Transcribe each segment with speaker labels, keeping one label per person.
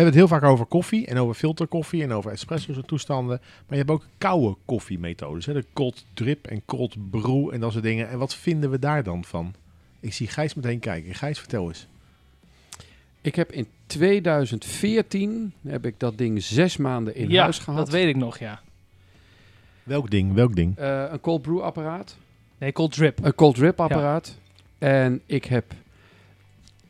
Speaker 1: Hebben het heel vaak over koffie en over filterkoffie en over espresso's en toestanden. Maar je hebt ook koude koffiemethodes. Hè? De cold drip en cold brew en dat soort dingen. En wat vinden we daar dan van? Ik zie Gijs meteen kijken. Gijs, vertel eens.
Speaker 2: Ik heb in 2014 heb ik dat ding zes maanden in
Speaker 3: ja,
Speaker 2: huis gehad.
Speaker 3: dat weet ik nog, ja.
Speaker 1: Welk ding? Welk ding?
Speaker 2: Eh, een cold brew apparaat,
Speaker 3: Nee, cold drip.
Speaker 2: een cold drip apparaat. En ik heb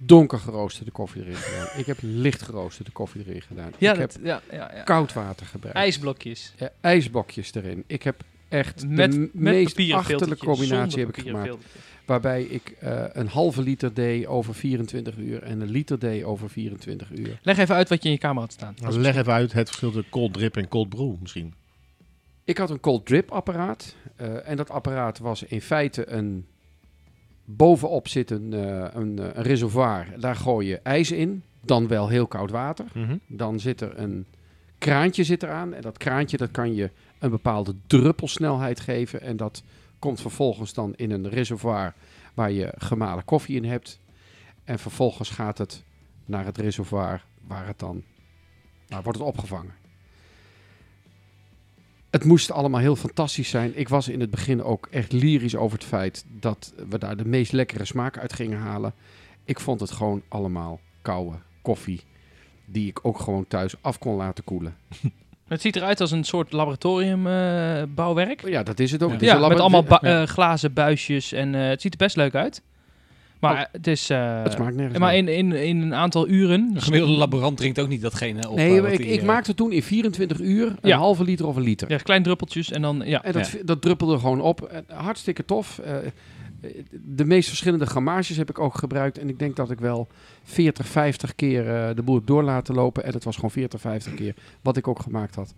Speaker 2: donker geroosterde koffie erin gedaan. ik heb licht geroosterde koffie erin gedaan.
Speaker 3: Ja,
Speaker 2: ik heb
Speaker 3: ja, ja, ja.
Speaker 2: koud water gebruikt.
Speaker 3: ijsblokjes.
Speaker 2: Eh, ijsblokjes erin. Ik heb echt
Speaker 3: Met,
Speaker 2: de
Speaker 3: met
Speaker 2: meest achterlijke combinatie heb ik gemaakt. Waarbij ik eh, een halve liter deed over 24 uur en een liter deed over 24 uur.
Speaker 3: Leg even uit wat je in je kamer had staan.
Speaker 1: Nou, leg even uit het verschil tussen cold drip en cold brew misschien.
Speaker 2: Ik had een cold drip apparaat. eh, en dat apparaat was in feite een... Bovenop zit een, eh, een, eh, een reservoir. Daar gooi je ijs in. Dan wel heel koud water. Dan zit er een kraantje zit eraan. En dat kraantje dat kan je een bepaalde druppelsnelheid geven. En dat komt vervolgens dan in een reservoir waar je gemalen koffie in hebt. En vervolgens gaat het naar het reservoir waar het dan waar wordt het opgevangen. Het moest allemaal heel fantastisch zijn. Ik was in het begin ook echt lyrisch over het feit dat we daar de meest lekkere smaak uit gingen halen. Ik vond het gewoon allemaal koude koffie. Die ik ook gewoon thuis af kon laten koelen.
Speaker 3: Het ziet eruit als een soort laboratoriumbouwwerk.
Speaker 2: Ja, dat is het ook.
Speaker 1: Ja.
Speaker 2: Het is
Speaker 3: ja, met allemaal eh, glazen buisjes. En eh, het ziet er best leuk uit. Maar
Speaker 2: Oh.
Speaker 3: het is... eh,
Speaker 2: Het smaakt nergens
Speaker 3: maar in, in, in een aantal uren...
Speaker 4: Een gemiddelde laborant drinkt ook niet datgene op.
Speaker 2: Nee,
Speaker 4: eh,
Speaker 2: ik, ik
Speaker 4: eh,
Speaker 2: maakte toen in 24 uur een
Speaker 3: Ja.
Speaker 2: halve liter of een liter.
Speaker 3: Ja, klein druppeltjes en dan... Ja.
Speaker 2: En dat,
Speaker 4: Ja.
Speaker 2: dat druppelde gewoon op. Hartstikke tof. Eh, de meest verschillende grammages heb ik ook gebruikt. En ik denk dat ik wel 40, 50 keer de boel heb door laten lopen. En het was gewoon 40, 50 keer wat ik ook gemaakt had.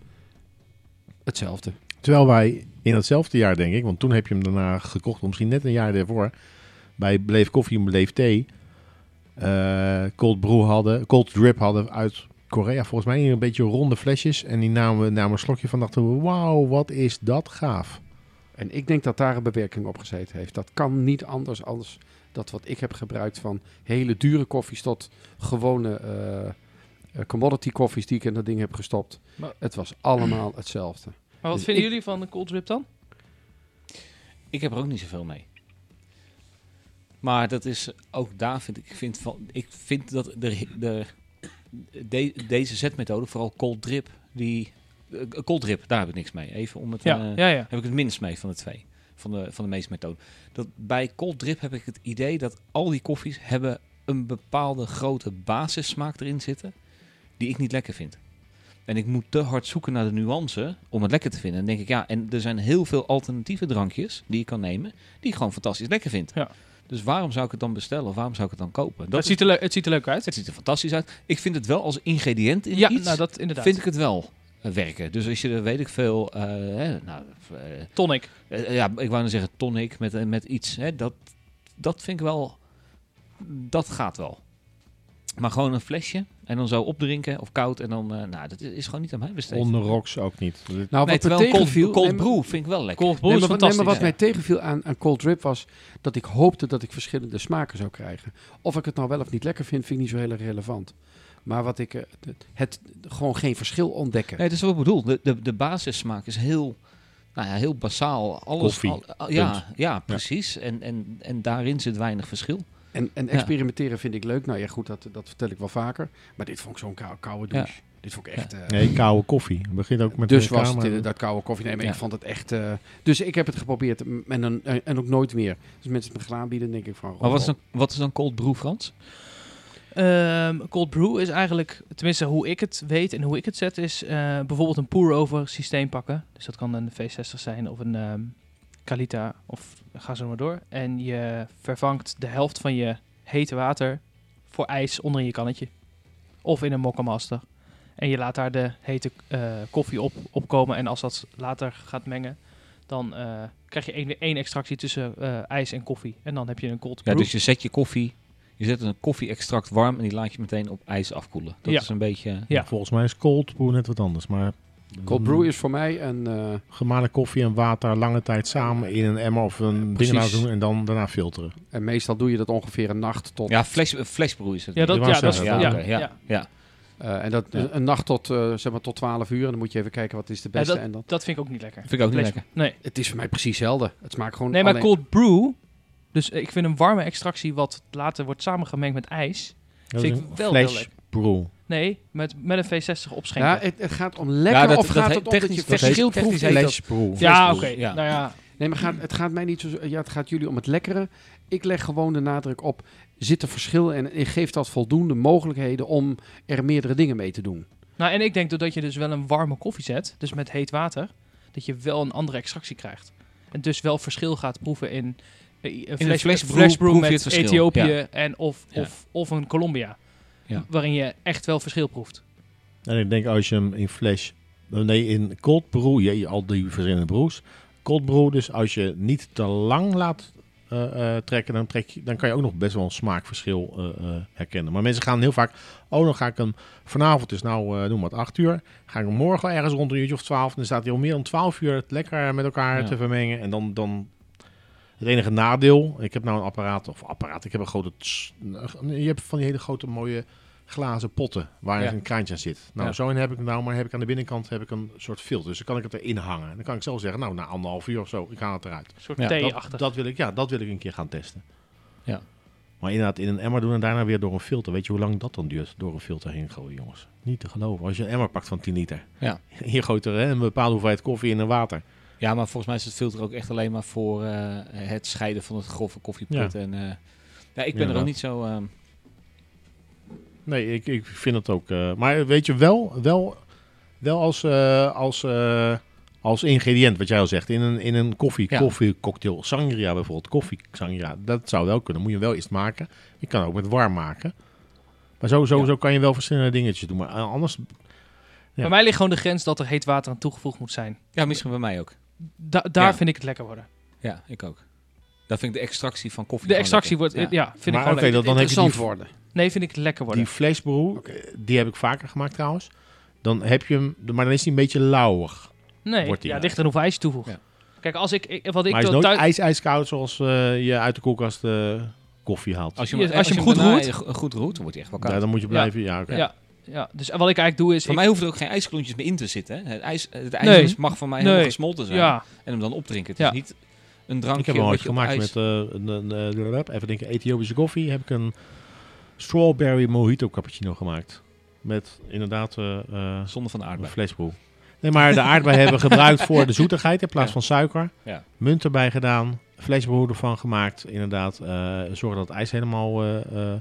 Speaker 2: Hetzelfde.
Speaker 1: Terwijl wij in datzelfde jaar, denk ik, want toen heb je hem daarna gekocht, of misschien net een jaar daarvoor, bij Beleef Koffie en Beleef Thee, eh, cold brew hadden, cold drip hadden uit Korea, volgens mij in een beetje ronde flesjes. En die namen, namen een slokje van, dachten we, wauw, wat is dat gaaf.
Speaker 2: En ik denk dat daar een bewerking op gezeten heeft. Dat kan niet anders als dat wat ik heb gebruikt van hele dure koffies tot gewone eh, eh, commodity koffies die ik in dat ding heb gestopt.
Speaker 3: Maar-
Speaker 2: Het was allemaal hetzelfde.
Speaker 3: Maar wat
Speaker 2: Dus
Speaker 3: vinden
Speaker 2: ik-
Speaker 3: jullie van de cold drip dan?
Speaker 4: Ik heb er ook niet zoveel mee. Maar dat is ook daar vind ik, vind van, ik vind dat de, de, de- deze zetmethode, vooral cold drip, die eh, cold drip, daar heb ik niks mee. Even om het,
Speaker 3: Ja,
Speaker 4: eh,
Speaker 3: ja, ja.
Speaker 4: heb ik het minst mee van de twee, van de van de meeste methoden. Dat bij cold drip heb ik het idee dat al die koffies hebben een bepaalde grote basissmaak erin zitten, die ik niet lekker vind. En ik moet te hard zoeken naar de nuance om het lekker te vinden. En dan denk ik, ja, en er zijn heel veel alternatieve drankjes die je kan nemen, die ik gewoon fantastisch lekker vind.
Speaker 3: Ja.
Speaker 4: Dus waarom zou ik het dan bestellen? Of waarom zou ik het dan kopen? Dat
Speaker 3: het,
Speaker 4: is-
Speaker 3: ziet er leuk- het ziet er leuk uit.
Speaker 4: het ziet er fantastisch uit. Ik vind het wel als ingrediënt in
Speaker 3: Ja,
Speaker 4: iets,
Speaker 3: nou dat inderdaad.
Speaker 4: vind ik het wel eh, werken. Dus als je er, weet ik veel, eh, hè, nou, eh,
Speaker 3: Tonic.
Speaker 4: ja, ik wou dan zeggen tonic met, met iets, hè, dat, dat vind ik wel, dat gaat wel. Maar gewoon een flesje en dan zo opdrinken of koud en dan, eh, nou, dat is, gewoon niet aan mij besteed.
Speaker 1: Onder rocks ook niet.
Speaker 2: Nou,
Speaker 4: nee,
Speaker 2: wat
Speaker 4: terwijl cold, cold
Speaker 2: nee,
Speaker 4: brew vind ik wel lekker.
Speaker 3: Cold brew
Speaker 2: Nee,
Speaker 3: is
Speaker 2: maar, wat- nee,
Speaker 3: fantastisch.
Speaker 2: maar wat mij tegenviel aan, aan cold drip was dat ik hoopte dat ik verschillende smaken zou krijgen. Of ik het nou wel of niet lekker vind, vind ik niet zo heel erg relevant. Maar wat ik, eh, het, het gewoon geen verschil ontdekken.
Speaker 4: Nee, dat is wat ik bedoel. De, de, de basissmaak is heel, nou ja, heel basaal. Alles,
Speaker 1: Koffie.
Speaker 4: al- al- ja, ja, precies. En, en, en daarin zit weinig verschil.
Speaker 2: En, en
Speaker 4: Ja.
Speaker 2: experimenteren vind ik leuk. Nou ja, goed, dat, dat vertel ik wel vaker. Maar dit vond ik zo'n kou, koude
Speaker 4: Ja.
Speaker 2: douche. Dit vond ik echt... eh,
Speaker 1: Nee, koude koffie. Het begint ook met
Speaker 2: dus
Speaker 1: een
Speaker 2: was het inderdaad koude koffie. Nee, maar
Speaker 4: Ja.
Speaker 2: ik vond het echt... eh, dus ik heb het geprobeerd en, dan, en, en ook nooit meer. Dus mensen het me gaan aanbieden, denk ik van...
Speaker 4: Maar wat is dan, wat is dan cold brew, Frans?
Speaker 3: Ehm, cold brew is eigenlijk, tenminste hoe ik het weet en hoe ik het zet, is eh, bijvoorbeeld een pour-over systeem pakken. Dus dat kan een V60 zijn of een ehm Kalita of ga zo maar door. En je vervangt de helft van je hete water voor ijs onder in je kannetje. Of in een Mokka Master. En je laat daar de hete eh, koffie op, opkomen. En als dat later gaat mengen, dan eh, krijg je één, één extractie tussen eh, ijs en koffie. En dan heb je een cold
Speaker 4: Ja,
Speaker 3: brew.
Speaker 4: dus je zet je koffie, je zet een koffie-extract warm en die laat je meteen op ijs afkoelen. Dat
Speaker 3: Ja.
Speaker 4: is een beetje...
Speaker 3: Ja.
Speaker 1: Volgens mij is cold brew net wat anders. Maar
Speaker 2: Cold brew is voor mij een... eh,
Speaker 1: gemalen koffie en water lange tijd samen in een emmer of een
Speaker 2: Precies.
Speaker 1: ding laten doen en dan daarna filteren.
Speaker 2: en meestal doe je dat ongeveer een nacht tot...
Speaker 4: Ja, flash, eh, flashbrew is het.
Speaker 3: ja, dat, ja, dat is, ja,
Speaker 4: oké, ja.
Speaker 3: ja.
Speaker 4: ja.
Speaker 2: eh, en dat
Speaker 1: Ja.
Speaker 2: een, nacht tot, eh, zeg maar tot 12 uur. En dan moet je even kijken wat is de
Speaker 3: Ja,
Speaker 2: beste. en dan,
Speaker 3: dat vind ik ook niet lekker.
Speaker 4: Vind ik ook niet lekker.
Speaker 3: Nee,
Speaker 2: het is voor mij precies hetzelfde. Het smaakt gewoon
Speaker 3: nee maar
Speaker 2: alleen-
Speaker 3: cold brew... Dus ik vind een warme extractie wat later wordt samengemengd met ijs...
Speaker 1: Dat
Speaker 3: Vind ik wel heel lekker.
Speaker 1: Brew.
Speaker 3: Nee, met, met een V60 opschenken.
Speaker 2: Ja, het, het gaat om lekker
Speaker 4: Ja, dat-
Speaker 2: of
Speaker 4: dat
Speaker 2: gaat het om dat je verschil proeft?
Speaker 3: ja, oké.
Speaker 4: ja.
Speaker 3: Nou ja,
Speaker 2: Nee, maar gaat, het gaat mij niet zo... Ja, het gaat jullie om het lekkere. Ik leg gewoon de nadruk op... Zit er verschil en ik geef dat voldoende mogelijkheden om er meerdere dingen mee te doen.
Speaker 3: Nou, en ik denk doordat je dus wel een warme koffie zet, dus met heet water, dat je wel een andere extractie krijgt. En dus wel verschil gaat proeven in, eh, een flash, met Ethiopië
Speaker 4: ja.
Speaker 3: en of,
Speaker 4: Ja.
Speaker 3: of, of een Colombia.
Speaker 4: Ja.
Speaker 3: Waarin je echt wel verschil proeft.
Speaker 1: En ik denk als je hem in flash, eh, nee in cold brew, je, al die verschillende brews. Cold brew, dus als je niet te lang laat eh, eh, trekken, dan, trek je, dan kan je ook nog best wel een smaakverschil eh, eh, herkennen. Maar mensen gaan heel vaak, oh dan ga ik hem, vanavond is nou, eh noem maar het 8 uur, ga ik hem morgen ergens rond een uurtje of 12, dan staat hij al meer dan 12 uur het lekker met elkaar
Speaker 4: Ja.
Speaker 1: te vermengen. En dan, dan het enige nadeel, ik heb nou een apparaat, of apparaat, ik heb een grote, tss- je hebt van die hele grote mooie glazen potten waar
Speaker 4: Ja.
Speaker 1: een kraantje aan zit. Nou,
Speaker 4: Ja.
Speaker 1: zo in heb ik nou, maar heb ik aan de binnenkant heb ik een soort filter. Dus dan kan ik het erin hangen. Dan kan ik zelf zeggen, nou, na anderhalf uur of zo, ik haal het eruit.
Speaker 3: Een soort
Speaker 4: Ja,
Speaker 1: Dat,
Speaker 3: thee-achtig.
Speaker 1: dat wil ik, ja, dat wil ik een keer gaan testen.
Speaker 4: Ja.
Speaker 1: Maar inderdaad, in een emmer doen en daarna weer door een filter. Weet je hoe lang dat dan duurt? Door een filter heen gooien, jongens. Niet te geloven. Als je een emmer pakt van 10 liter.
Speaker 4: Ja.
Speaker 1: Hier gooit er hè, een bepaalde hoeveelheid koffie in en water.
Speaker 4: Ja, maar volgens mij is het filter ook echt alleen maar voor eh, het scheiden van het grove koffieput. En, eh, ja, ik ben
Speaker 1: Ja,
Speaker 4: er ook niet zo... ehm,
Speaker 1: Nee, ik, ik vind het ook. eh, maar weet je wel, wel, wel als, eh, als, eh, als ingrediënt, wat jij al zegt, in een, in een koffie,
Speaker 4: Ja.
Speaker 1: koffiecocktail, sangria bijvoorbeeld, koffie sangria, dat zou wel kunnen. Moet je wel eerst maken. Je kan ook met warm maken. Maar zo, zo,
Speaker 4: Ja.
Speaker 1: zo kan je wel verschillende dingetjes doen. Maar anders, Ja.
Speaker 3: Bij mij ligt gewoon de grens dat er heet water aan toegevoegd moet zijn.
Speaker 4: ja, misschien bij mij ook.
Speaker 3: Da- daar
Speaker 4: Ja.
Speaker 3: vind ik het lekker worden.
Speaker 4: Ja, ik ook. Dat vind ik de extractie van koffie
Speaker 3: De extractie
Speaker 4: lekker.
Speaker 3: wordt, ja, vind ik
Speaker 1: Maar
Speaker 3: gewoon
Speaker 1: oké,
Speaker 3: lekker.
Speaker 1: dan, dan heb je die,
Speaker 2: worden.
Speaker 3: Nee, vind ik lekker worden.
Speaker 1: die eh, die heb ik vaker gemaakt trouwens. Dan heb je hem, maar dan is hij een beetje lauwig.
Speaker 3: nee,
Speaker 1: wordt
Speaker 3: ja, ligt er hoeveel ijs je toevoegt.
Speaker 4: Ja.
Speaker 3: Kijk, als ik, ik wat ik
Speaker 1: maar hij is
Speaker 3: dan
Speaker 1: nooit
Speaker 3: thuis...
Speaker 1: ijs, ijskoud zoals eh, je uit de koelkast eh, koffie haalt.
Speaker 4: Als je,
Speaker 3: Als
Speaker 4: hem-
Speaker 3: je
Speaker 4: als je
Speaker 3: hem goed roert.
Speaker 4: go- goed roert, dan wordt hij echt wel koud.
Speaker 1: Ja, dan moet je blijven. Ja, oké.
Speaker 3: Ja. Ja, dus wat ik eigenlijk doe is...
Speaker 4: Voor
Speaker 3: ik-
Speaker 4: mij hoeft er ook geen ijsklontjes meer in te zitten. Hè. Het ijs, het ijs
Speaker 3: Nee.
Speaker 4: mag van mij
Speaker 3: Nee.
Speaker 4: helemaal gesmolten zijn.
Speaker 3: ja,
Speaker 4: En hem dan opdrinken. Het
Speaker 3: Ja.
Speaker 4: is niet een drankje
Speaker 1: Ik heb hem ooit gemaakt met uh, een, een, eh, even denken, Ethiopische koffie. Heb ik een strawberry mojito cappuccino gemaakt. Met inderdaad eh eh,
Speaker 4: Zonder van de
Speaker 1: een
Speaker 4: aardbei.
Speaker 1: Nee, maar de aardbei hebben we gebruikt voor de zoetigheid in plaats
Speaker 4: Ja.
Speaker 1: van suiker.
Speaker 4: Ja.
Speaker 1: Munt erbij gedaan, vleesbroe ervan gemaakt. Inderdaad, eh zorgen dat het ijs helemaal eh, eh,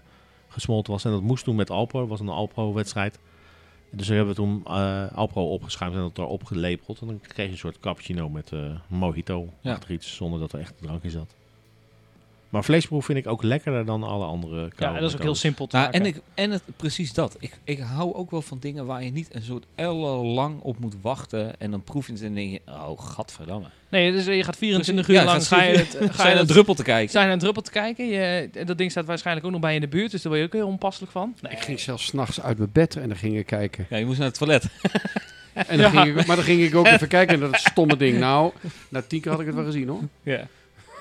Speaker 1: gesmolten was. En dat moest toen met Alpro, was een Alpro-wedstrijd. Dus we hebben toen eh Alpro opgeschuimd en dat erop gelepeld. En dan kreeg je een soort cappuccino met eh mojito.
Speaker 4: Ja.
Speaker 1: Achter iets, zonder dat er echt drank in zat. Maar vleesbroe vind ik ook lekkerder dan alle andere
Speaker 3: ja, dat is ook heel simpel te
Speaker 4: Nou,
Speaker 3: maken.
Speaker 4: en ik, en het, precies dat. Ik, ik hou ook wel van dingen waar je niet een soort ellenlang op moet wachten. En dan proef je het en denk je, oh, gadverdamme.
Speaker 3: Nee, dus je gaat 24
Speaker 4: Precies.
Speaker 3: uur
Speaker 4: Ja,
Speaker 3: lang
Speaker 4: gaat
Speaker 3: ga je het,
Speaker 4: Ga
Speaker 3: ga
Speaker 4: je
Speaker 3: je
Speaker 4: een
Speaker 3: het,
Speaker 4: druppel te kijken?
Speaker 3: je naar een druppel te kijken. Je, dat ding staat waarschijnlijk ook nog bij je in de buurt, dus daar ben je ook heel onpasselijk van. Nee.
Speaker 2: Ik ging zelfs s'nachts uit mijn bed en dan ging ik kijken.
Speaker 4: Ja, je moest naar het toilet.
Speaker 2: En dan
Speaker 3: Ja.
Speaker 2: ging ik, maar dan ging ik ook even kijken naar dat stomme ding. Nou, na tien keer had ik het wel gezien hoor.
Speaker 4: Ja.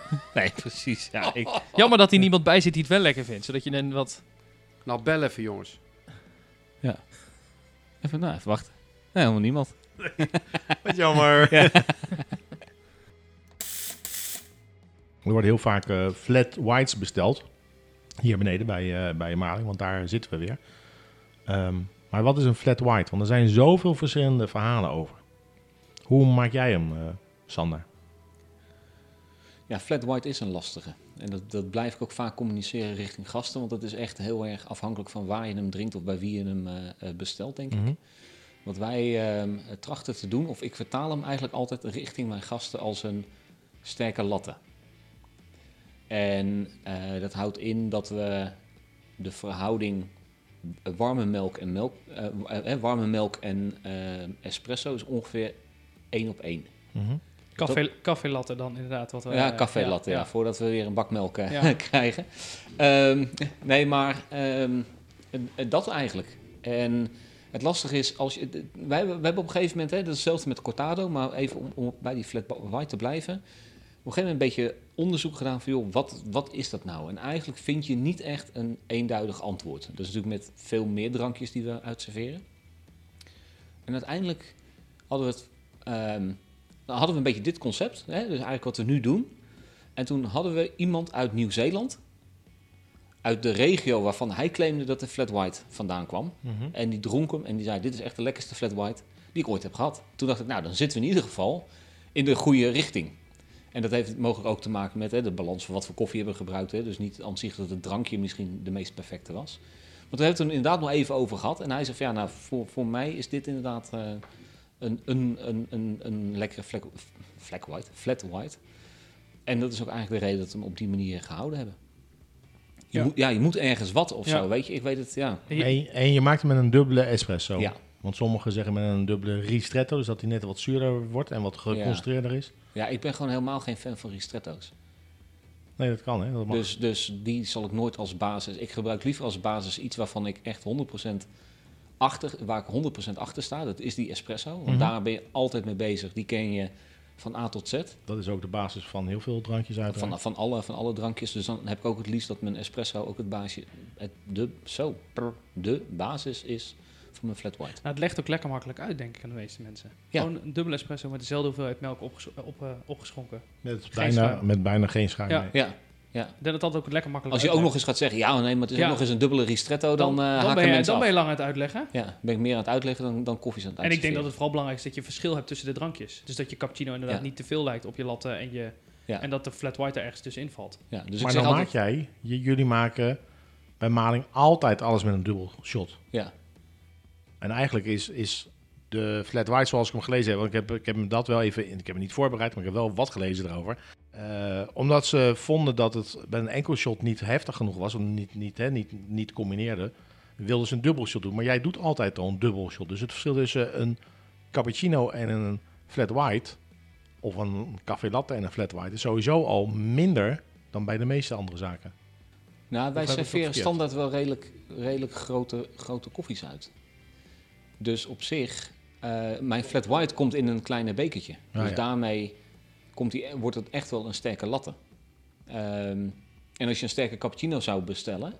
Speaker 4: Nee, precies. Ja, ik,
Speaker 3: Jammer dat hier niemand bij zit die het wel lekker vindt, zodat je een wat...
Speaker 2: Nou, bel even jongens.
Speaker 4: even, nou, even wachten. Nee, helemaal niemand.
Speaker 1: Wat jammer.
Speaker 4: Ja.
Speaker 1: Er worden heel vaak eh, flat whites besteld. Hier beneden bij, eh bij Maling, want daar zitten we weer. Ehm, maar wat is een flat white? Want er zijn zoveel verschillende verhalen over. Hoe maak jij hem, eh, Sander?
Speaker 4: Ja, flat white is een lastige. En dat, dat blijf ik ook vaak communiceren richting gasten. Want dat is echt heel erg afhankelijk van waar je hem drinkt of bij wie je hem eh, eh, bestelt, denk ik.
Speaker 1: Mhm.
Speaker 4: Wat wij ehm, trachten te doen, of ik vertaal hem eigenlijk altijd richting mijn gasten als een sterke latte. En eh, dat houdt in dat we de verhouding warme melk en melk, warme melk en espresso is ongeveer één op één.
Speaker 1: Mhm.
Speaker 3: Café, café latte dan inderdaad. Wat we,
Speaker 4: ja,
Speaker 3: eh,
Speaker 4: café latte, ja, voordat we weer een bak melk eh,
Speaker 3: Ja.
Speaker 4: krijgen. Ehm, nee, maar ehm, eh, dat eigenlijk. En het lastige is, als je, wij, hebben- wij hebben op een gegeven moment, hè, dat is hetzelfde met Cortado, maar even om, om bij die flat white te blijven. Op een gegeven moment een beetje onderzoek gedaan van, joh, wat, wat is dat nou? En eigenlijk vind je niet echt een eenduidig antwoord. Dat is natuurlijk met veel meer drankjes die we uitserveren. En uiteindelijk hadden we het, ehm, dan hadden we een beetje dit concept, hè, dus eigenlijk wat we nu doen. En toen hadden we iemand uit Nieuw-Zeeland, uit de regio waarvan hij claimde dat de flat white vandaan kwam.
Speaker 1: Mhm.
Speaker 4: En die dronk hem en die zei, dit is echt de lekkerste flat white die ik ooit heb gehad. Toen dacht ik, nou, dan zitten we in ieder geval in de goede richting. En dat heeft mogelijk ook te maken met hè, de balans van wat voor koffie hebben we gebruikt. Hè. Dus niet aan zich dat het drankje misschien de meest perfecte was. Want we hebben het er inderdaad nog even over gehad. En hij zegt, ja, nou, voor, voor mij is dit inderdaad eh, een, een, een, een, een lekkere flat, flat white, flat white. En dat is ook eigenlijk de reden dat we hem op die manier gehouden hebben. Je,
Speaker 3: Ja.
Speaker 4: Moet, ja, je moet ergens wat of
Speaker 3: Ja.
Speaker 4: zo, weet je. Ik weet het, ja.
Speaker 3: En je-
Speaker 1: En, en je maakt hem met een dubbele espresso.
Speaker 4: Ja.
Speaker 1: Want sommigen zeggen met een dubbele ristretto, dus dat hij net wat zuurder wordt en wat geconcentreerder is.
Speaker 4: Ja, ik ben gewoon helemaal geen fan van ristretto's.
Speaker 1: Nee, dat kan hè. Dat mag.
Speaker 4: Dus, dus die zal ik nooit als basis. Ik gebruik liever als basis iets waarvan ik echt 100% achter, waar ik 100% achter sta. Dat is die espresso. Want
Speaker 1: Mhm.
Speaker 4: daar ben je altijd mee bezig. Die ken je van A tot Z.
Speaker 1: Dat is ook de basis van heel veel drankjes uiteraard.
Speaker 4: Van, van, alle, van alle drankjes. Dus dan heb ik ook het liefst dat mijn espresso ook het baasje, het, de, zo, prr, de basis is van mijn flat white.
Speaker 3: Nou, het legt ook lekker makkelijk uit, denk ik, aan de meeste mensen.
Speaker 4: Ja.
Speaker 3: Gewoon een dubbele espresso met dezelfde hoeveelheid melk opges- op, eh, opgeschonken.
Speaker 1: met,
Speaker 3: geen
Speaker 1: bijna,
Speaker 3: schuim.
Speaker 1: met bijna geen schuim.
Speaker 3: Ja.
Speaker 1: nee.
Speaker 4: Ja,
Speaker 3: Ik denk dat dat ook lekker makkelijk
Speaker 4: als je ook nog eens gaat zeggen, ja nee, maar het is
Speaker 3: Ja.
Speaker 4: ook nog eens een dubbele ristretto, dan,
Speaker 3: dan,
Speaker 4: eh
Speaker 3: dan,
Speaker 4: haken
Speaker 3: ben je,
Speaker 4: mensen
Speaker 3: dan ben je lang aan het uitleggen.
Speaker 4: Ja, ben ik meer aan het uitleggen dan, dan koffies aan het
Speaker 3: En ik denk dat het vooral belangrijk is dat je verschil hebt tussen de drankjes. Dus dat je cappuccino inderdaad
Speaker 4: Ja.
Speaker 3: niet te veel lijkt op je latte en, je,
Speaker 4: Ja.
Speaker 3: en dat de flat white er ergens tussenin valt.
Speaker 4: Ja, dus ik
Speaker 1: maar
Speaker 4: zeg
Speaker 1: dan
Speaker 4: altijd,
Speaker 1: maak jij, j- jullie maken bij maling altijd alles met een dubbel shot.
Speaker 4: Ja,
Speaker 1: En eigenlijk is, is de flat white zoals ik hem gelezen heb, want ik heb, ik heb hem dat wel even, ik heb hem niet voorbereid, maar ik heb wel wat gelezen erover. Eh, omdat ze vonden dat het bij een enkel shot niet heftig genoeg was, of niet, niet, hè, niet, niet combineerde, wilden ze een dubbel shot doen. Maar jij doet altijd al een dubbel shot. Dus het verschil tussen een cappuccino en een flat white, of een café latte en een flat white, is sowieso al minder dan bij de meeste andere zaken.
Speaker 4: Nou, wij serveren standaard wel redelijk, redelijk grote, grote koffies uit. Dus op zich, eh, mijn flat white komt in een kleine bekertje.
Speaker 1: Ah,
Speaker 4: dus
Speaker 1: ja.
Speaker 4: daarmee komt die, wordt het echt wel een sterke latte. Ehm, en als je een sterke cappuccino zou bestellen,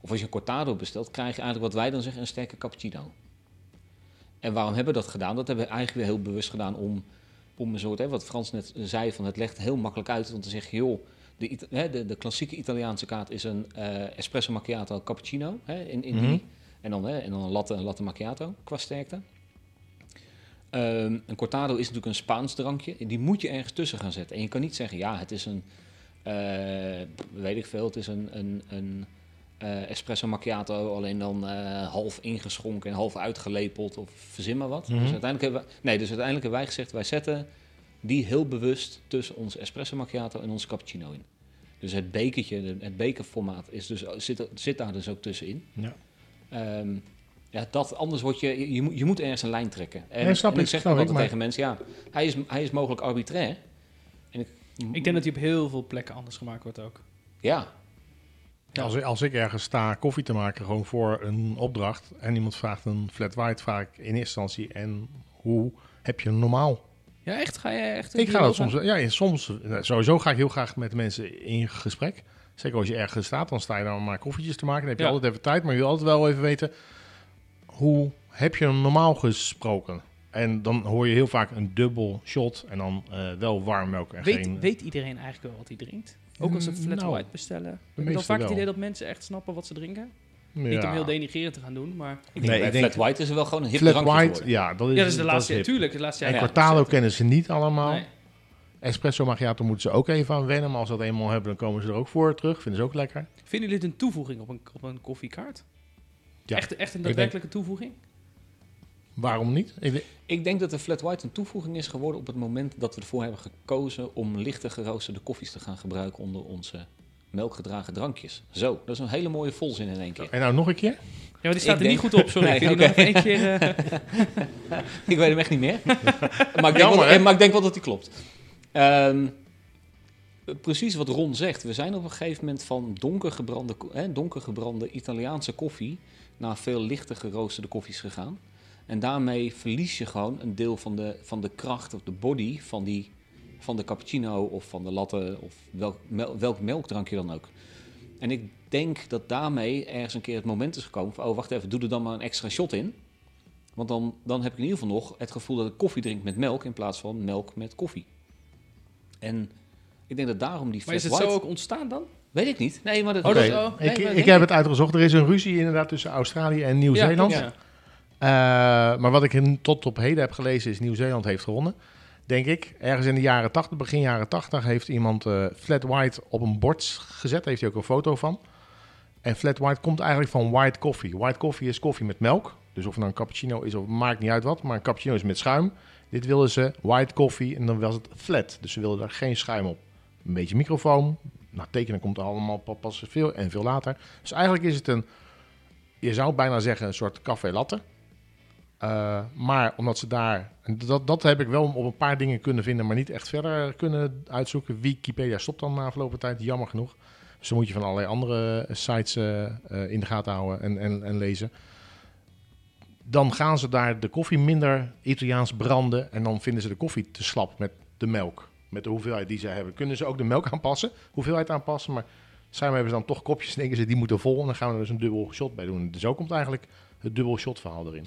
Speaker 4: of als je een cortado bestelt, krijg je eigenlijk wat wij dan zeggen een sterke cappuccino. En waarom hebben we dat gedaan? Dat hebben we eigenlijk weer heel bewust gedaan om, om een soort, hè, wat Frans net zei, van het legt heel makkelijk uit om te zeggen, joh, de, hè, de, de klassieke Italiaanse kaart is een eh, espresso macchiato cappuccino. Hè, in, in
Speaker 1: Mhm.
Speaker 4: die, en, dan, hè, en dan een latte, een latte macchiato qua sterkte. Ehm, een cortado is natuurlijk een Spaans drankje. En die moet je ergens tussen gaan zetten. En je kan niet zeggen, ja, het is een, eh, weet ik veel, het is een, een, een eh, espresso macchiato, alleen dan eh, half ingeschonken en half uitgelepeld of verzin maar wat.
Speaker 1: Mhm.
Speaker 4: Dus uiteindelijk hebben we, nee, dus uiteindelijk hebben wij gezegd, wij zetten die heel bewust tussen onze espresso macchiato en onze cappuccino in. Dus het bekertje, het bekerformaat is dus, zit, zit daar dus ook tussenin.
Speaker 1: Ja.
Speaker 4: Ehm, ja, dat, anders word je, je, je, moet, je moet ergens een lijn trekken. En,
Speaker 1: Nee, snap
Speaker 4: en
Speaker 1: ik,
Speaker 4: ik zeg
Speaker 1: snap ik, maar-
Speaker 4: tegen mensen, ja, hij is, hij is mogelijk arbitrair. En ik,
Speaker 3: Ik denk dat die op heel veel plekken anders gemaakt wordt ook.
Speaker 4: Ja,
Speaker 3: Ja.
Speaker 1: Als, als ik ergens sta koffie te maken, gewoon voor een opdracht, en iemand vraagt een flat white, vraag ik in eerste instantie, en hoe heb je normaal?
Speaker 3: Ja, echt? Ga je echt...
Speaker 1: Ik ga dat soms, ja, soms, eh, sowieso ga ik heel graag met mensen in gesprek. Zeker als je ergens staat, dan sta je dan maar koffietjes te maken. Dan heb je
Speaker 3: Ja.
Speaker 1: altijd even tijd, maar je wil altijd wel even weten, hoe heb je hem normaal gesproken? En dan hoor je heel vaak een dubbel shot en dan eh, wel warm melk en
Speaker 3: Weet,
Speaker 1: geen...
Speaker 3: weet iedereen eigenlijk wel wat hij drinkt? Ook als ze
Speaker 1: Mm,
Speaker 3: flat
Speaker 1: nou,
Speaker 3: white bestellen. Heb je dan
Speaker 1: meeste
Speaker 3: vaak het idee dat mensen echt snappen wat ze drinken?
Speaker 1: ja.
Speaker 3: Niet om heel denigrerend te gaan doen, maar...
Speaker 4: ik denk
Speaker 1: Nee,
Speaker 4: bij
Speaker 1: ik denk-
Speaker 4: Flat White is er wel gewoon een hip
Speaker 1: Flat
Speaker 4: drankje
Speaker 1: white,
Speaker 4: geworden.
Speaker 1: ja, dat is,
Speaker 3: Ja, dat is de laatste...
Speaker 1: hip.
Speaker 3: Tuurlijk, de laatste
Speaker 1: En
Speaker 3: jaren.
Speaker 1: Cortado kennen ze niet allemaal.
Speaker 3: Nee.
Speaker 1: Espresso macchiato moeten ze ook even aan wennen. Maar als ze dat eenmaal hebben, dan komen ze er ook voor terug. Vinden ze ook lekker.
Speaker 3: Vinden jullie het een toevoeging op een, op een koffiekaart?
Speaker 1: Ja.
Speaker 3: Echt, echt een
Speaker 1: denk-
Speaker 3: daadwerkelijke toevoeging?
Speaker 1: Waarom niet? Ik denk-
Speaker 4: Ik denk dat de Flat White een toevoeging is geworden op het moment dat we ervoor hebben gekozen om lichte geroosterde koffies te gaan gebruiken onder onze melkgedragen drankjes. Zo, dat is een hele mooie volzin in één keer.
Speaker 1: En nou nog een keer?
Speaker 3: Ja, maar die staat
Speaker 4: Ik
Speaker 3: er niet goed op, sorry.
Speaker 4: Nee,
Speaker 3: die
Speaker 4: oké.
Speaker 3: nog één keer... eh,
Speaker 4: Ik weet hem echt niet meer. maar, ik
Speaker 1: Jammer,
Speaker 4: wel, maar ik denk wel dat die klopt. Ehm, precies wat Ron zegt. We zijn op een gegeven moment van donkergebrande, hè, donkergebrande Italiaanse koffie naar veel lichter geroosterde koffies gegaan. En daarmee verlies je gewoon een deel van de, van de kracht of de body van, die, van de cappuccino of van de latte of welk, welk melkdrankje dan ook. En ik denk dat daarmee ergens een keer het moment is gekomen van, oh wacht even, doe er dan maar een extra shot in. Want dan, dan heb ik in ieder geval nog het gevoel dat ik koffie drink met melk in plaats van melk met koffie. En ik denk dat daarom die
Speaker 3: maar is het
Speaker 4: white...
Speaker 3: zo ook ontstaan dan?
Speaker 4: Weet ik niet. Nee, maar dat...
Speaker 3: Oh,
Speaker 1: Oké,
Speaker 3: dat- oh,
Speaker 4: nee,
Speaker 1: ik,
Speaker 4: maar
Speaker 1: ik
Speaker 4: denk
Speaker 1: heb het uitgezocht. Er is een ruzie inderdaad tussen Australië en Nieuw-Zeeland.
Speaker 3: Ja,
Speaker 1: Eh, maar wat ik tot op heden heb gelezen is Nieuw-Zeeland heeft gewonnen. Denk ik. Ergens in de jaren 80, begin jaren 80, heeft iemand eh, flat white op een bord gezet. Daar heeft hij ook een foto van. En flat white komt eigenlijk van white coffee. White coffee is koffie met melk. Dus of het nou een cappuccino is of maakt niet uit wat. Maar een cappuccino is met schuim. Dit wilden ze white coffee en dan was het flat. Dus ze wilden daar geen schuim op. Een beetje microfoon. Nou, tekenen komt er allemaal pa- pas veel en veel later. Dus eigenlijk is het een, je zou bijna zeggen, een soort café latte. Eh, maar omdat ze daar, dat, dat heb ik wel op een paar dingen kunnen vinden, maar niet echt verder kunnen uitzoeken. Wikipedia stopt dan na afgelopen tijd, jammer genoeg. Dus dan moet je van allerlei andere sites eh, eh, in de gaten houden en, en, en lezen. Dan gaan ze daar de koffie minder Italiaans branden en dan vinden ze de koffie te slap met de melk. Met de hoeveelheid die ze hebben. Kunnen ze ook de melk aanpassen, hoeveelheid aanpassen, maar schijnbaar hebben ze dan toch kopjes en denken ze die moeten vol en dan gaan we er dus een dubbel shot bij doen. Dus zo komt eigenlijk het dubbel shot verhaal erin.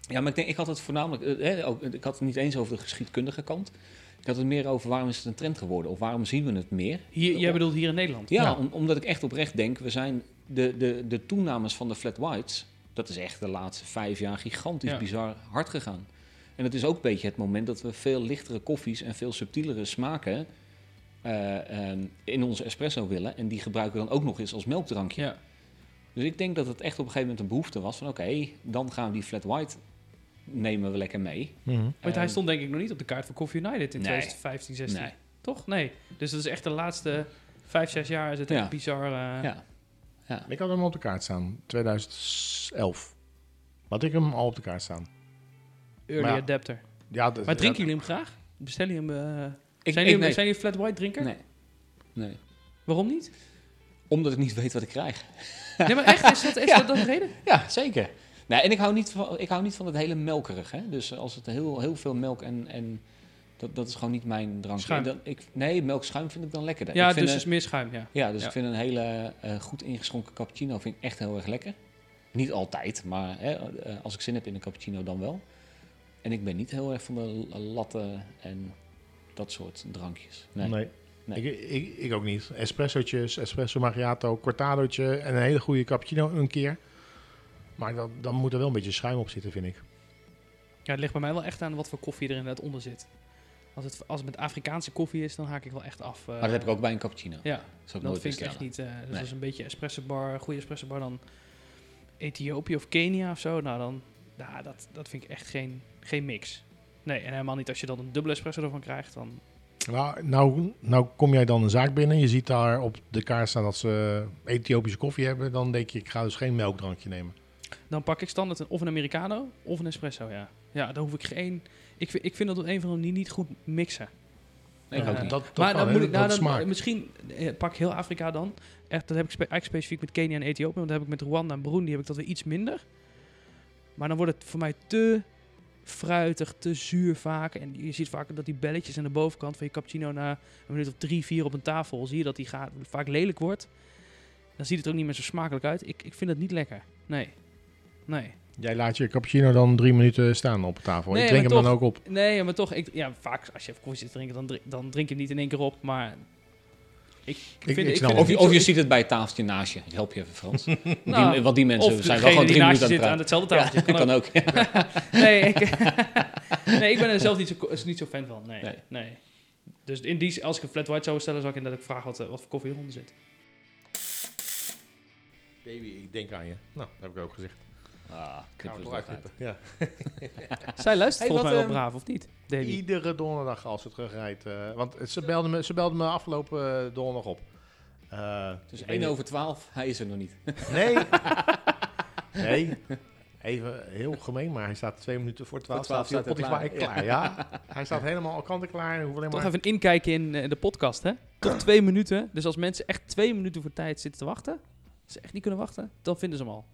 Speaker 4: Ja, maar ik denk, ik had het voornamelijk, eh, hè, ook, ik had het niet eens over de geschiedkundige kant. Ik had het meer over waarom is het een trend geworden? Of waarom zien we het meer?
Speaker 3: Hier, jij bedoelt hier in Nederland?
Speaker 4: Ja,
Speaker 1: Ja.
Speaker 4: om- omdat ik echt oprecht denk, we zijn de, de, de toenames van de flat whites, dat is echt de laatste vijf jaar gigantisch
Speaker 3: Ja.
Speaker 4: bizar hard gegaan. En het is ook een beetje het moment dat we veel lichtere koffies en veel subtielere smaken eh, ehm, in onze espresso willen. En die gebruiken we dan ook nog eens als melkdrankje.
Speaker 3: Ja.
Speaker 4: Dus ik denk dat het echt op een gegeven moment een behoefte was van oké, dan gaan we die flat white nemen we lekker mee.
Speaker 3: Want hij
Speaker 4: Ehm,
Speaker 3: stond denk ik nog niet op de kaart voor Coffee United in
Speaker 4: Nee.
Speaker 3: 2015, 16.
Speaker 4: Nee.
Speaker 3: Toch? Nee. Dus dat is echt de laatste vijf, zes jaar is het
Speaker 4: Ja.
Speaker 3: echt bizar. eh,
Speaker 4: Ja. Ja.
Speaker 1: Ik had hem op de kaart staan, 2011. Had ik hem al op de kaart staan.
Speaker 3: Early
Speaker 1: Maar ja,
Speaker 3: adapter.
Speaker 1: Ja, dat-
Speaker 3: Maar drinken
Speaker 1: ja,
Speaker 3: jullie hem graag? Bestellen jullie hem? eh,
Speaker 4: Ik,
Speaker 3: zijn,
Speaker 4: ik-
Speaker 3: jullie,
Speaker 4: nee.
Speaker 3: zijn jullie flat white drinker?
Speaker 4: nee. nee.
Speaker 3: Waarom niet?
Speaker 4: Omdat ik niet weet wat ik krijg.
Speaker 3: Nee, maar echt? Is dat, is
Speaker 4: Ja.
Speaker 3: dat de reden?
Speaker 4: Ja, zeker. Nee, en ik hou niet van, ik hou niet van het hele melkerig. Hè? Dus als het heel, heel veel melk en, en dat, dat is gewoon niet mijn drankje.
Speaker 3: Schuim.
Speaker 4: Dat, ik, nee, melkschuim vind ik dan lekkerder.
Speaker 3: Ja,
Speaker 4: ik vind
Speaker 3: dus
Speaker 4: een-
Speaker 3: is meer schuim, ja.
Speaker 4: ja, dus
Speaker 3: ja.
Speaker 4: ik vind een hele eh, goed ingeschonken cappuccino vind ik echt heel erg lekker. Niet altijd, maar hè, eh, als ik zin heb in een cappuccino dan wel. En ik ben niet heel erg van de l- latte en dat soort drankjes. Nee.
Speaker 1: Nee.
Speaker 4: Nee.
Speaker 1: Ik, ik, ik ook niet. Espressootjes, espresso macchiato, cortadootje en een hele goede cappuccino een keer. Maar dan, dan moet er wel een beetje schuim op zitten, vind ik.
Speaker 3: Ja, het ligt bij mij wel echt aan wat voor koffie er inderdaad onder zit. Als het, als het met Afrikaanse koffie is, dan haak ik wel echt af. eh.
Speaker 4: Maar dat heb ik ook bij een cappuccino.
Speaker 3: Ja,
Speaker 4: Dat,
Speaker 3: vind ik echt niet. eh dus
Speaker 4: Nee.
Speaker 3: als een beetje espresso bar, goede espresso bar, dan Ethiopië of Kenia of zo. Nou, dan, nou, dat, dat vind ik echt geen, geen mix. Nee, en helemaal niet als je dan een dubbele espresso ervan krijgt. Dan,
Speaker 1: Nou, nou, nou kom jij dan een zaak binnen. Je ziet daar op de kaart staan dat ze Ethiopische koffie hebben. Dan denk je, ik ga dus geen melkdrankje nemen.
Speaker 3: dan pak ik standaard een, of een Americano of een espresso, ja. Ja, dan hoef ik geen... Ik, vind- ik vind dat op een of andere manier niet goed mixen.
Speaker 4: Nee,
Speaker 3: Ja.
Speaker 1: Dat, dat
Speaker 3: maar
Speaker 1: kan,
Speaker 3: dan moet ik, nou, dan, misschien eh, pak ik heel Afrika dan. Echt, dat heb ik spe- eigenlijk specifiek met Kenia en Ethiopië. Want dat heb ik met Rwanda en Burundi heb ik dat weer iets minder. Maar dan wordt het voor mij te fruitig, te zuur vaak. En je ziet vaak dat die belletjes aan de bovenkant van je cappuccino na een minuut of drie, vier op een tafel, zie je dat die gaat, vaak lelijk wordt. Dan ziet het er ook niet meer zo smakelijk uit. Ik, ik vind het niet lekker. Nee. Nee.
Speaker 1: Jij laat je cappuccino dan drie minuten staan op tafel.
Speaker 3: Nee,
Speaker 1: ik drink hem dan ook op.
Speaker 3: Nee, maar toch, ik, ja, vaak als je even koffie zit te drinken, dan, drink- dan drink je hem niet in één keer op. Maar ik,
Speaker 1: ik
Speaker 3: vind, ik vind
Speaker 4: Of je, of je ziet het bij het tafeltje naast je. Ik help je even, Frans.
Speaker 3: Nou,
Speaker 4: die, want die mensen
Speaker 3: of
Speaker 4: zijn wel gewoon drie minuten aan het
Speaker 3: aan hetzelfde tafeltje.
Speaker 4: Ja,
Speaker 3: kan
Speaker 4: kan
Speaker 3: ook.
Speaker 4: ook.
Speaker 3: Nee, ik, nee, ik ben er zelf niet zo, is niet zo fan van. Nee, nee.
Speaker 4: Nee.
Speaker 3: Dus in die, als ik een flat white zou bestellen, zou ik inderdaad ook vragen wat, eh, wat voor koffie eronder zit.
Speaker 1: Baby, ik denk aan je. Nou, dat heb ik ook gezegd.
Speaker 4: Ah,
Speaker 1: we
Speaker 4: knippen.
Speaker 1: Ja.
Speaker 3: Zij luistert
Speaker 1: Hey,
Speaker 3: volgens
Speaker 1: wat,
Speaker 3: mij wel
Speaker 1: ehm,
Speaker 3: braaf, of niet?
Speaker 1: Iedere donderdag als ze terugrijdt. eh, want ze belde, me, ze belde me afgelopen eh, donderdag op. Eh,
Speaker 4: Dus
Speaker 1: ik
Speaker 4: 1
Speaker 1: weet
Speaker 4: over 12, hij is er nog niet.
Speaker 1: Nee. nee. Even heel gemeen, maar hij staat twee minuten voor 12.
Speaker 4: Voor 12
Speaker 1: staat hij klaar. Ja. hij staat helemaal al kant en klaar. en hoeft alleen
Speaker 3: Toch
Speaker 1: maar...
Speaker 3: even een inkijkje in eh, de podcast, hè? Toch twee minuten. Dus als mensen echt twee minuten voor tijd zitten te wachten, ze echt niet kunnen wachten, dan vinden ze hem al.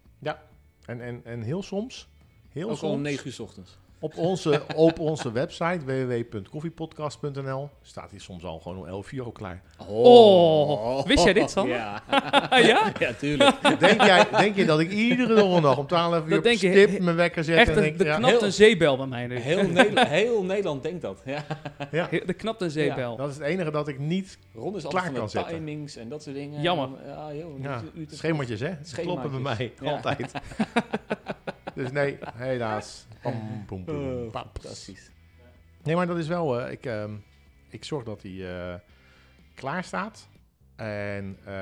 Speaker 1: En, en, en heel soms, heel
Speaker 4: Ook al om
Speaker 1: soms,
Speaker 4: 9 uur 's ochtends.
Speaker 1: Op onze, op onze website www.koffiepodcast.nl staat hij soms al gewoon om 11 uur al klaar.
Speaker 3: Oh, wist jij dit, Sander?
Speaker 4: Ja,
Speaker 3: ja?
Speaker 4: ja tuurlijk.
Speaker 1: Denk, jij, denk je dat ik iedere donderdag om 12 uur
Speaker 3: Dat
Speaker 1: op
Speaker 3: denk je-
Speaker 1: stip mijn wekker zet
Speaker 3: Echt,
Speaker 1: en denk,
Speaker 3: er
Speaker 1: ja,
Speaker 3: knapt
Speaker 4: heel-
Speaker 3: een zeebel bij mij nu.
Speaker 4: Heel, Nederland, heel Nederland denkt dat. Ja.
Speaker 1: ja,
Speaker 3: Er knapt een zeebel.
Speaker 1: dat is het enige dat ik niet...
Speaker 4: Ron is
Speaker 1: Klaar kan
Speaker 4: de
Speaker 1: zetten.
Speaker 4: timings en dat soort dingen.
Speaker 3: Jammer.
Speaker 4: En Ja, joh,
Speaker 1: hè?
Speaker 4: Schemaatjes.
Speaker 1: Kloppen bij mij,
Speaker 4: Ja.
Speaker 1: altijd. dus nee, helaas. Pam, boem, boem,
Speaker 4: Oh, fantastisch.
Speaker 1: Nee, maar dat is wel... eh, ik, ehm, ik zorg dat hij eh, klaar staat. En eh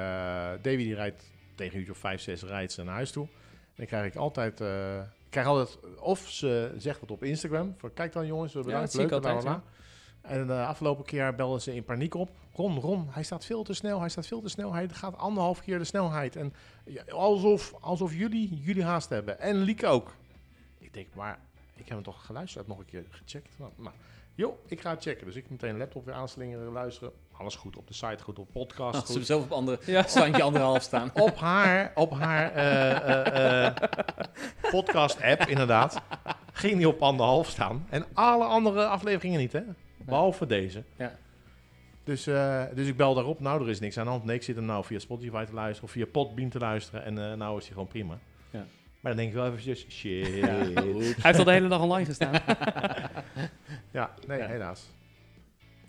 Speaker 1: Davy die rijdt tegen een uurtje of 5, 6 rijdt ze naar huis toe. En dan krijg ik altijd... eh, ik krijg altijd... Of ze zegt wat op Instagram. Van, kijk dan jongens, bedankt,
Speaker 3: dat zie ik
Speaker 1: leuk, bla,
Speaker 3: altijd,
Speaker 1: bla, bla. En de afgelopen keer belden ze in paniek op. Ron, Ron, hij staat veel te snel, hij staat veel te snel. Hij gaat anderhalf keer de snelheid. En ja, alsof, alsof jullie, jullie haast hebben. En Lieke ook. Ik denk, maar ik heb hem toch geluisterd, nog een keer gecheckt. Nou, nou, joh, ik ga het checken. Dus ik meteen een laptop weer aanslingeren, luisteren. Alles goed op de site, goed op podcast.
Speaker 4: Als ze
Speaker 1: Goed.
Speaker 4: zelf op andere
Speaker 3: Ja.
Speaker 4: standje anderhalf staan.
Speaker 1: Op haar, op haar eh, eh, eh, podcast-app, inderdaad, ging die op anderhalf staan. En alle andere afleveringen niet, hè? Behalve deze.
Speaker 4: Ja.
Speaker 1: Dus, eh, dus ik bel daarop. Nou, er is niks aan de hand. Nee, ik zit hem nou via Spotify te luisteren of via Podbean te luisteren. En eh, nou is hij gewoon prima.
Speaker 4: Ja.
Speaker 1: Maar dan denk ik wel eventjes, shit.
Speaker 4: Ja,
Speaker 1: Ja.
Speaker 3: Hij heeft al de hele dag online gestaan.
Speaker 1: nee,
Speaker 4: Ja.
Speaker 1: helaas.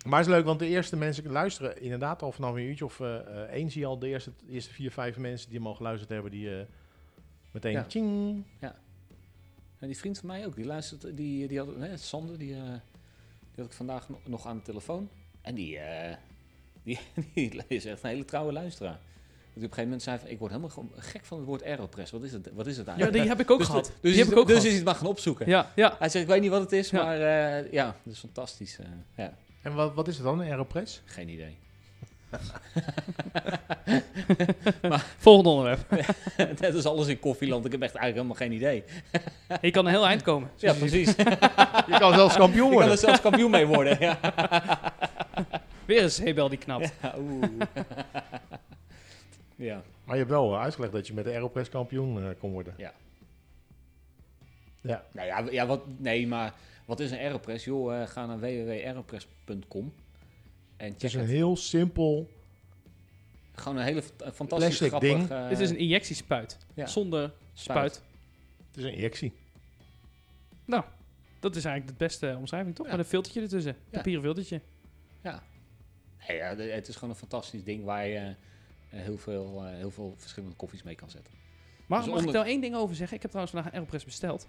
Speaker 1: Maar het is leuk, want de eerste mensen luisteren inderdaad al vanaf een uurtje of eh, één zie je al de eerste, de eerste vier, vijf mensen die hem al geluisterd hebben, die meteen
Speaker 4: Ja.
Speaker 1: tjing.
Speaker 4: En die vriend van mij ook, die luistert, die, die had, hè, Sander, die, die had ik vandaag no- nog aan de telefoon. En die, eh, die, die is echt een hele trouwe luisteraar. Dat op een gegeven moment zei van, ik word helemaal gek van het woord Aeropress. Wat is het, wat is het
Speaker 3: Ja,
Speaker 4: eigenlijk?
Speaker 3: die heb ik ook
Speaker 4: dus
Speaker 3: gehad.
Speaker 4: Dus,
Speaker 3: die
Speaker 4: is,
Speaker 3: heb ik ook
Speaker 4: dus
Speaker 3: gehad.
Speaker 4: is hij het maar gaan opzoeken.
Speaker 3: Ja, ja.
Speaker 4: Hij zegt, ik weet niet wat het is,
Speaker 3: Ja.
Speaker 4: maar eh, ja, dat is fantastisch. eh, ja,
Speaker 1: En wat, wat is het dan, een Aeropress?
Speaker 4: geen idee.
Speaker 3: Volgende onderwerp.
Speaker 4: Net als alles in koffieland, ik heb echt eigenlijk helemaal geen idee.
Speaker 3: Je kan een heel eind komen.
Speaker 4: Ja, precies. Je
Speaker 1: Je kan zelfs kampioen
Speaker 4: kan
Speaker 1: worden.
Speaker 4: er zelfs kampioen mee worden. Ja.
Speaker 3: Weer een zeebel die knapt.
Speaker 4: Ja, oeh. ja.
Speaker 1: Maar je hebt wel eh, uitgelegd dat je met de Aeropress kampioen eh, kon worden.
Speaker 4: Ja.
Speaker 1: Ja.
Speaker 4: Nou ja, ja wat, nee, maar wat is een Aeropress? Joh, eh, ga naar www.aeropress.com en
Speaker 1: Het is een
Speaker 4: het.
Speaker 1: heel simpel...
Speaker 4: Gewoon een hele fantastisch
Speaker 1: Plastic
Speaker 4: grappig...
Speaker 1: ding.
Speaker 4: eh,
Speaker 3: Dit is een injectiespuit.
Speaker 4: ja,
Speaker 3: Zonder
Speaker 4: spuit.
Speaker 3: spuit.
Speaker 1: Het is een injectie.
Speaker 3: Nou, dat is eigenlijk de beste omschrijving, toch?
Speaker 4: Ja.
Speaker 3: Met een filtertje ertussen.
Speaker 4: Ja.
Speaker 3: Papieren filtertje.
Speaker 4: Ja. Nee, ja, het is gewoon een fantastisch ding waar je eh, heel, veel, eh, heel veel verschillende koffies mee kan zetten.
Speaker 3: Maar
Speaker 4: Dus
Speaker 3: mag ik daar één ding over zeggen? Ik heb trouwens vandaag een Aeropress besteld.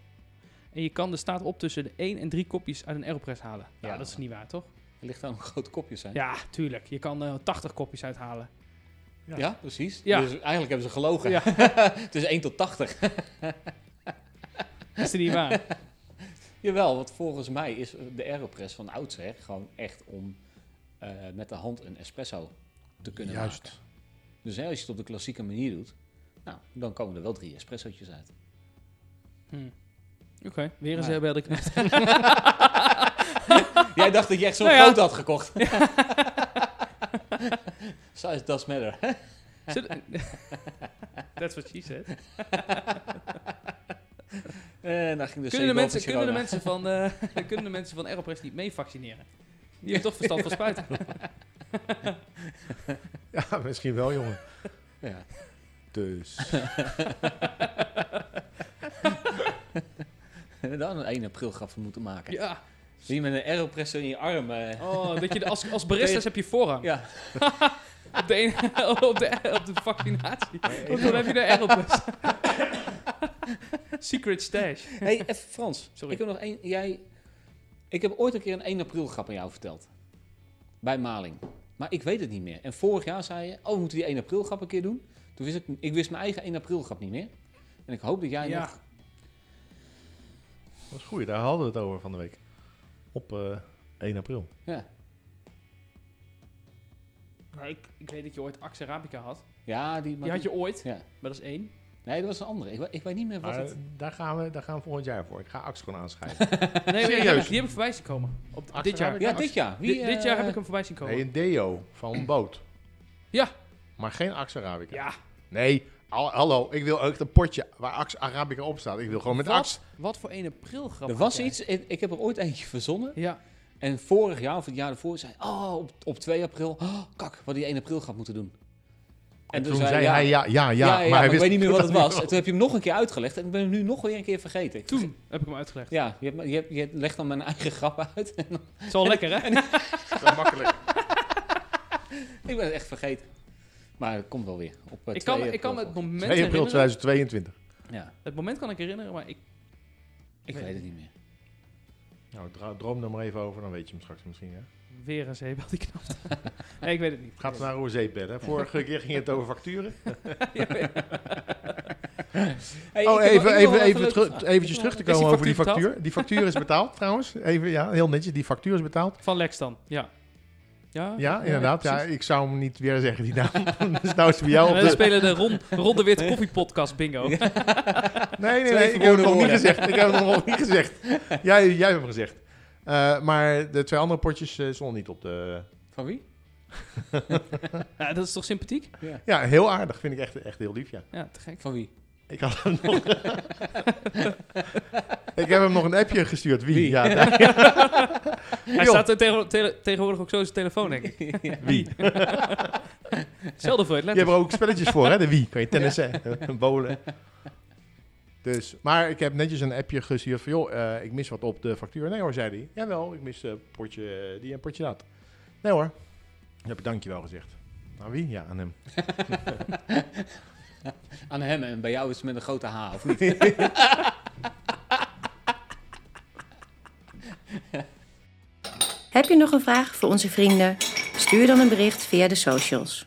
Speaker 3: En je kan, er staat op tussen de 1 en 3 kopjes uit een Aeropress halen. Ja,
Speaker 4: Ja.
Speaker 3: dat is niet waar, toch?
Speaker 4: Er ligt daar nog grote kopjes zijn.
Speaker 3: Ja, tuurlijk. Je kan eh 80 kopjes uithalen.
Speaker 4: Ja, precies.
Speaker 3: Ja.
Speaker 4: Dus eigenlijk hebben ze gelogen.
Speaker 3: Ja.
Speaker 4: het is 1 tot 80.
Speaker 3: Is het niet waar?
Speaker 4: Jawel, want volgens mij is de Aeropress van oudsher gewoon echt om eh, met de hand een espresso te kunnen
Speaker 1: Juist.
Speaker 4: maken. Dus hè, als je het op de klassieke manier doet, nou, dan komen er wel drie espressootjes uit.
Speaker 3: Hm. Oké, weer een die knapt.
Speaker 4: Jij dacht dat je echt zo'n
Speaker 3: Nou ja.
Speaker 4: groot had gekocht. Size does matter.
Speaker 3: That's what she said.
Speaker 4: En daar ging de
Speaker 3: Kunnen de, mensen,
Speaker 4: van
Speaker 3: kunnen, de mensen van, eh, kunnen de mensen van Aeropress niet mee vaccineren? Die hebben toch verstand van spuiten?
Speaker 1: Ja, misschien wel, jongen.
Speaker 4: Ja.
Speaker 1: Dus.
Speaker 4: Dan een 1 april grap van moeten maken.
Speaker 3: Ja.
Speaker 4: Zie je met een aeropressor in je arm. eh,
Speaker 3: Oh, dat je de- als, als baristas heb je voorrang.
Speaker 4: ja.
Speaker 3: Op, de ene, op, de, op de vaccinatie. Want dan heb je de Aeropress. Secret stash.
Speaker 4: hey, even Frans.
Speaker 3: Sorry.
Speaker 4: Ik heb nog één. Jij. Ik heb ooit een keer een 1 april grap aan jou verteld. Bij Maling. Maar ik weet het niet meer. En vorig jaar zei je, oh, we moeten die 1 april grap een keer doen. Toen wist ik, ik wist mijn eigen 1 april grap niet meer. En ik hoop dat jij
Speaker 3: Ja.
Speaker 4: nog...
Speaker 1: Dat is goed, daar hadden we het over van de week. Op eh 1 april.
Speaker 4: Ja.
Speaker 3: Nee, ik, ik weet dat je ooit Axe Arabica had.
Speaker 4: Ja, die,
Speaker 3: Die had je ooit,
Speaker 4: Ja.
Speaker 3: maar dat is één.
Speaker 4: Nee, dat was een andere. Ik, ik weet niet meer wat
Speaker 1: Maar,
Speaker 4: het...
Speaker 1: daar, gaan we, daar gaan we volgend jaar voor. Ik ga Axe gewoon aanschrijven.
Speaker 3: Nee, maar die, heb
Speaker 1: Serieus?
Speaker 3: ik, die heb ik voorbij zien komen. Op,
Speaker 1: Axe
Speaker 3: dit jaar.
Speaker 1: Arabica?
Speaker 4: Ja, dit jaar. Wie,
Speaker 3: Dit- dit jaar
Speaker 4: eh,
Speaker 3: heb ik hem voorbij zien komen.
Speaker 1: Nee, een deo van een boot.
Speaker 3: Ja.
Speaker 1: Maar geen Axe Arabica.
Speaker 3: Ja,
Speaker 1: Nee, hallo. Ik wil ook een potje waar Axe Arabica op staat. Ik wil gewoon met
Speaker 3: Wat?
Speaker 1: Axe.
Speaker 3: wat voor een aprilgrap.
Speaker 4: Er was iets, ik, ik heb er ooit eentje verzonnen.
Speaker 3: Ja,
Speaker 4: En vorig jaar, of het jaar ervoor, zei oh, op, op 2 april, oh, kak, wat die 1 april gaat moeten doen.
Speaker 1: En toen zei hij ja, ja, ja.
Speaker 4: ja, ja,
Speaker 1: maar
Speaker 4: maar
Speaker 1: hij
Speaker 4: ik
Speaker 1: wist
Speaker 4: weet niet meer wat het was. En toen heb je hem nog een keer uitgelegd en ik ben hem nu nog weer een keer vergeten. Ik
Speaker 3: toen heb ik hem uitgelegd.
Speaker 4: Ja, je, hebt, je, hebt, je legt dan mijn eigen grap uit. En dan-
Speaker 3: Het is wel lekker, hè?
Speaker 1: Zo makkelijk.
Speaker 4: ik ben het echt vergeten. Maar het komt wel weer. Op, eh,
Speaker 3: Ik
Speaker 4: 2
Speaker 3: kan, ik kan het moment
Speaker 1: 2 april
Speaker 3: herinneren.
Speaker 1: 2022.
Speaker 4: Ja,
Speaker 3: Het moment kan ik herinneren, maar ik...
Speaker 4: ik weet het niet meer.
Speaker 1: Nou, droom er maar even over, dan weet je hem straks misschien. Hè?
Speaker 3: Weer een zeebel die knapt. nee, ik weet het niet.
Speaker 1: Gaat naar hoe zeepbedden. Vorige keer ging het over facturen.
Speaker 4: Hey,
Speaker 1: Oh, even, even,
Speaker 4: een
Speaker 1: even teru- eventjes terug te komen
Speaker 3: die
Speaker 1: over die
Speaker 3: factuur
Speaker 1: factuur. Die factuur is betaald trouwens. Even, ja, heel netjes. Die factuur is betaald.
Speaker 3: Van Lex dan, ja. Ja,
Speaker 1: Ja, inderdaad. Ja, ik zou hem niet weer zeggen, die naam. dus nou is het bij jou op
Speaker 3: we spelen de Ron, Ron de Wit Koffie Podcast bingo.
Speaker 1: Nee, nee, nee. Ik heb het nog niet gezegd. Ik heb het nog niet gezegd. Jij, jij hebt hem gezegd. Eh, maar de twee andere potjes eh, stonden niet op de...
Speaker 4: Van wie?
Speaker 3: Ja, dat is toch sympathiek?
Speaker 1: Ja, heel aardig. Vind ik echt, echt heel lief, ja.
Speaker 3: Ja, te gek.
Speaker 4: Van wie?
Speaker 1: Ik had hem nog... ik heb hem nog een appje gestuurd. Wie?
Speaker 4: Wie?
Speaker 1: Ja, daar-
Speaker 3: Hij
Speaker 1: Joh.
Speaker 3: staat er tegen- tele- tegenwoordig ook zo zijn telefoon, denk ik.
Speaker 1: wie?
Speaker 3: Zelden voor het
Speaker 1: Je hebt er ook spelletjes voor, hè? De wie. Kan je tennissen, eh, bowlen. Dus, maar ik heb netjes een appje gestuurd van, joh, eh, ik mis wat op de factuur. Nee hoor, zei hij. Jawel, ik mis een potje eh, die en potje dat. Nee hoor. Dan heb ik dankjewel gezegd. Aan wie? Ja, aan hem.
Speaker 4: Aan hem en bij jou is het met een grote H, of niet?
Speaker 5: Heb je nog een vraag voor onze vrienden? Stuur dan een bericht via de socials.